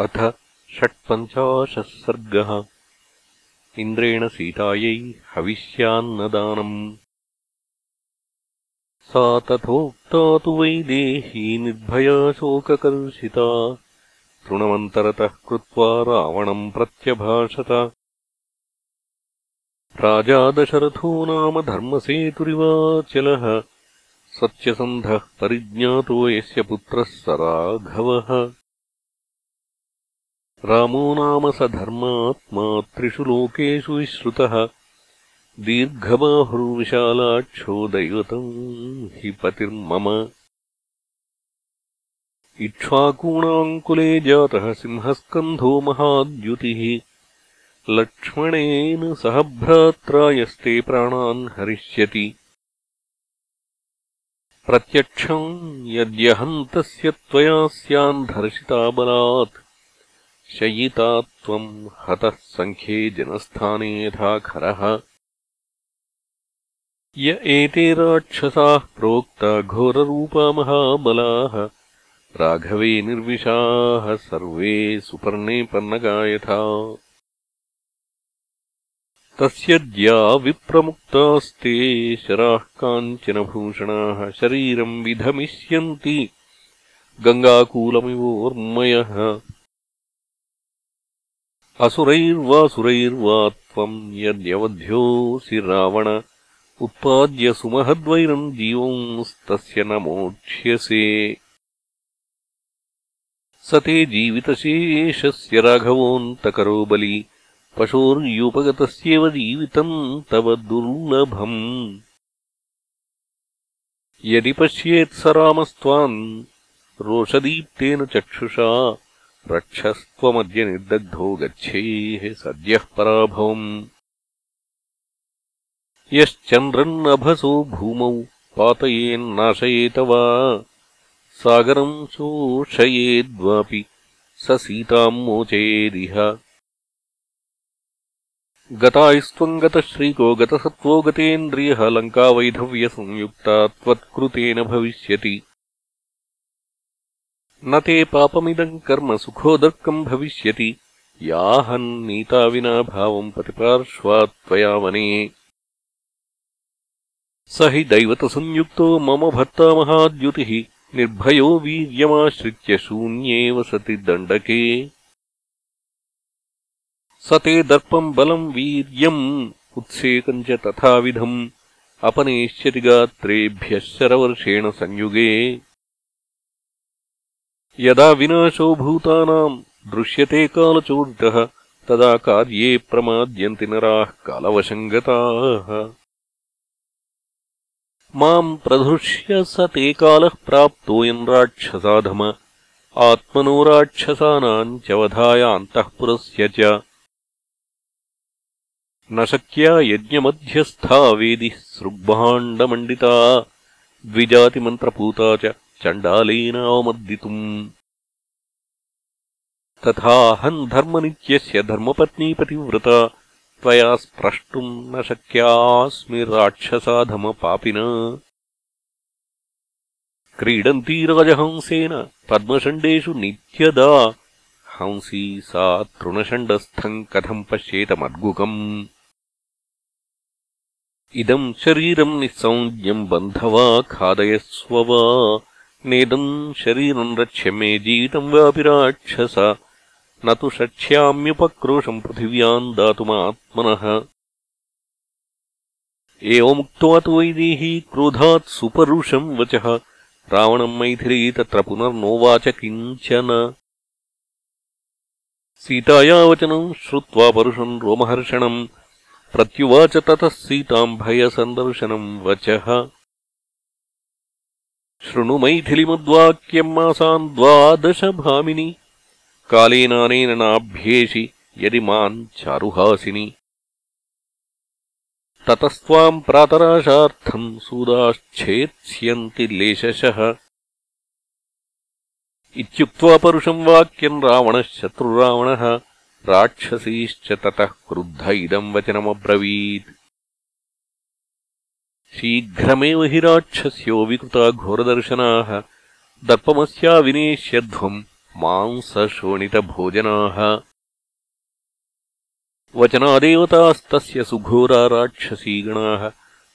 अथ षट्पञ्चाशः सर्गः इन्द्रेण सीतायै हविष्यान्नदानम्। सा तथोक्ता तु वै देही निर्भया शोककर्षिता। तृणमन्तरतः कृत्वा रावणम् प्रत्यभाषत। राजा दशरथो नाम धर्मसेतुरिवाचलः। सत्यसन्धः परिज्ञातो यस्य पुत्रः स राघवः रामो नाम स धर्मात्मा त्रिषु लोकेषु विश्रुतः दीर्घबाहुर्विशालाक्षो दैवतम् हि पतिर्मम। इक्ष्वाकूणाम् कुले जातः सिंहस्कन्धो महाद्युतिः। लक्ष्मणेन सह भ्रात्रा यस्ते प्राणान् हरिष्यति। प्रत्यक्षम् यद्यहन्तस्य त्वया स्यान् धर्षिता बलात् शयिता त्वम् हतः सङ्ख्ये जनस्थाने यथा खरः। य एते राक्षसाः प्रोक्ता घोररूपा महाबलाः। राघवे निर्विशाः सर्वे सुपर्णे पन्नगा यथा। तस्य द्या विप्रमुक्तास्ते शराः काञ्चनभूषणाः शरीरम् विधमिष्यन्ति। गङ्गाकूलमिवोर्मयः असुरैर्वासुरैर्वा त्वम् यद्यवध्योऽसि रावण उत्पाद्य सुमहद्वैरम् जीवंस्तस्य न मोक्ष्यसे स ते जीवितशेषस्य राघवोऽन्तकरो बली पशोर्युपगतस्येव जीवितम् तव दुर्लभम्। यदि पश्येत् स रामस्त्वाम् रोषदीप्तेन चक्षुषा रक्षस्त्वमद्य निर्दग्धो गच्छेः सद्यः पराभवम्। यश्चन्द्रन्नभसो भूमौ पातयेन्नाशयेत वा सागरम् शोषयेद्वापि स सीताम् मोचयेदिह। गतायस्त्वम् गतश्रीको गतसत्त्वो गतेन्द्रियः लङ्कावैधव्यसंयुक्ता त्वत्कृतेन भविष्यति न ते पापमिदम् कर्म सुखोदर्कम् भविष्यति। याहन्नीता विना भावम् प्रतिपार्श्वात् त्वया वने स हि दैवतसंयुक्तो मम भर्ता महाद्युतिः निर्भयो वीर्यमाश्रित्य शून्येव सति दण्डके। स ते दर्पम् बलम् वीर्यम् उत्सेकम् च तथाविधम् अपनेष्यति गात्रेभ्यः शरवर्षेण संयुगे यदा विनाशो भूतानाम् दृश्यते कालचोदितः तदा कार्ये प्रमाद्यन्ति नराः कालवशम् गताः माम् प्रधृष्य स ते कालः प्राप्तोऽयम् राक्षसाधम आत्मनो राक्षसानाम् च वधाय अन्तःपुरस्य च। न शक्या यज्ञमध्यस्था वेदिः सृग्भाण्डमण्डिता द्विजातिमन्त्रपूता च चण्डालेनावमर्दितुम् तथाहम् धर्मनित्यस्य धर्मपत्नीपतिव्रता त्वया स्प्रष्टुम् न शक्यास्मि राक्षसाधमपापिना क्रीडन्ती राजहंसेन पद्मषण्डेषु नित्यदा हंसी सा तृणषण्डस्थम् कथम् पश्येतमद्गुकम् इदम् शरीरम् निःसंज्ञम् बन्धवा खादयस्व वा नेदम् शरीरम् रक्ष्य मे जीवितम् वापि राक्षस। न तु षक्ष्याम्युपक्रोशम् पृथिव्याम् दातुमात्मनः। एवमुक्त्वा तु वैदेही क्रोधात् सुपरुषम् वचः। रावणम् मैथिली तत्र पुनर्नोवाच किञ्चन। सीतायावचनम् श्रुत्वा परुषम् रोमहर्षणम् प्रत्युवाच ततः सीताम् भयसन्दर्शनम् वचः शृणु मैथिलिमुद्वाक्यम् मासान् द्वादशभामिनि। कालेनानेन नाभ्येषि यदि माम् चारुहासिनि। ततस्त्वाम् प्रातराशार्थम् सूदाश्छेत्स्यन्ति लेशशः। इत्युक्त्वा परुषम् वाक्यम् रावणः शत्रुरावणः राक्षसीश्च ततः क्रुद्ध इदम् वचनमब्रवीत् शीघ्रमेव हि राक्षस्यो विकृता घोरदर्शनाः। दर्पमस्या विनेष्यध्वम् मांसशोणितभोजनाः। वचनादेवतास्तस्य सुघोरा राक्षसीगणाः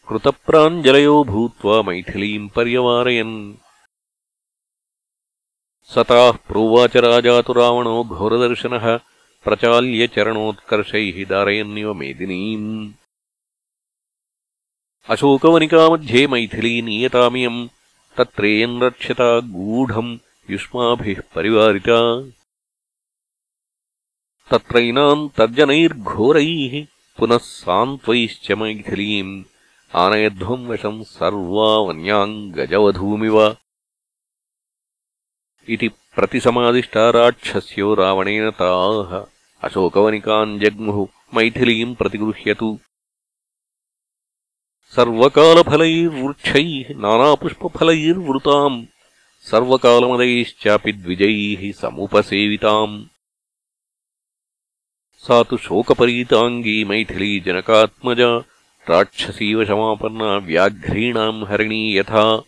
कृतप्राञ्जलयो भूत्वा मैथिलीम् पर्यवारयन्। सताः प्रोवाच राजा तु रावणो घोरदर्शनः। प्रचाल्य चरणोत्कर्षैः दारयन्निव मेदिनीम् अशोकवनिकामध्ये मैथिली नीयतामियम् तत्रेयम् रक्ष्यता गूढम् युष्माभिः परिवारिता। तत्रैनाम् तर्जनैर्घोरैः पुनः सान्त्वैश्च मैथिलीम् आनयध्वम् वशम् सर्वावन्याम् गजवधूमिव इति प्रतिसमादिष्टा राक्षस्यो रावणेन ताः। अशोकवनिकाम् जग्मुः मैथिलीम् प्रतिगृह्यतु। सर्वकालफलैर्वृक्षैः नानापुष्पफलैर्वृताम् सर्वकालमदैश्चापि द्विजैः समुपसेविताम्। सा तु शोकपरीताङ्गी मैथिली जनकात्मजा राक्षसीवशमापन्ना व्याघ्रीणाम् हरिणी यथा।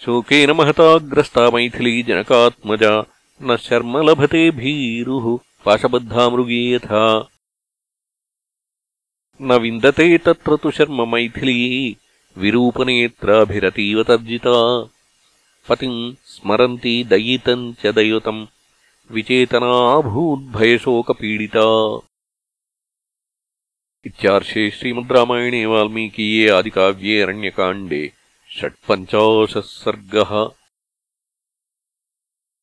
शोकेन महताग्रस्ता मैथिली जनकात्मजा न शर्म लभते भीरुः पाशबद्धा मृगी यथा। न विन्दते तत्र तु शर्म मैथिली विरूपनेत्राभिरतीव तर्जिता। पतिम् स्मरन्ती दयितम् च दैवतम् विचेतनाभूद्भयशोकपीडिता। इत्यार्षे श्रीमद् रामायणे वाल्मीकीये आदिकाव्ये अरण्यकाण्डे षट्पञ्चाशः सर्गः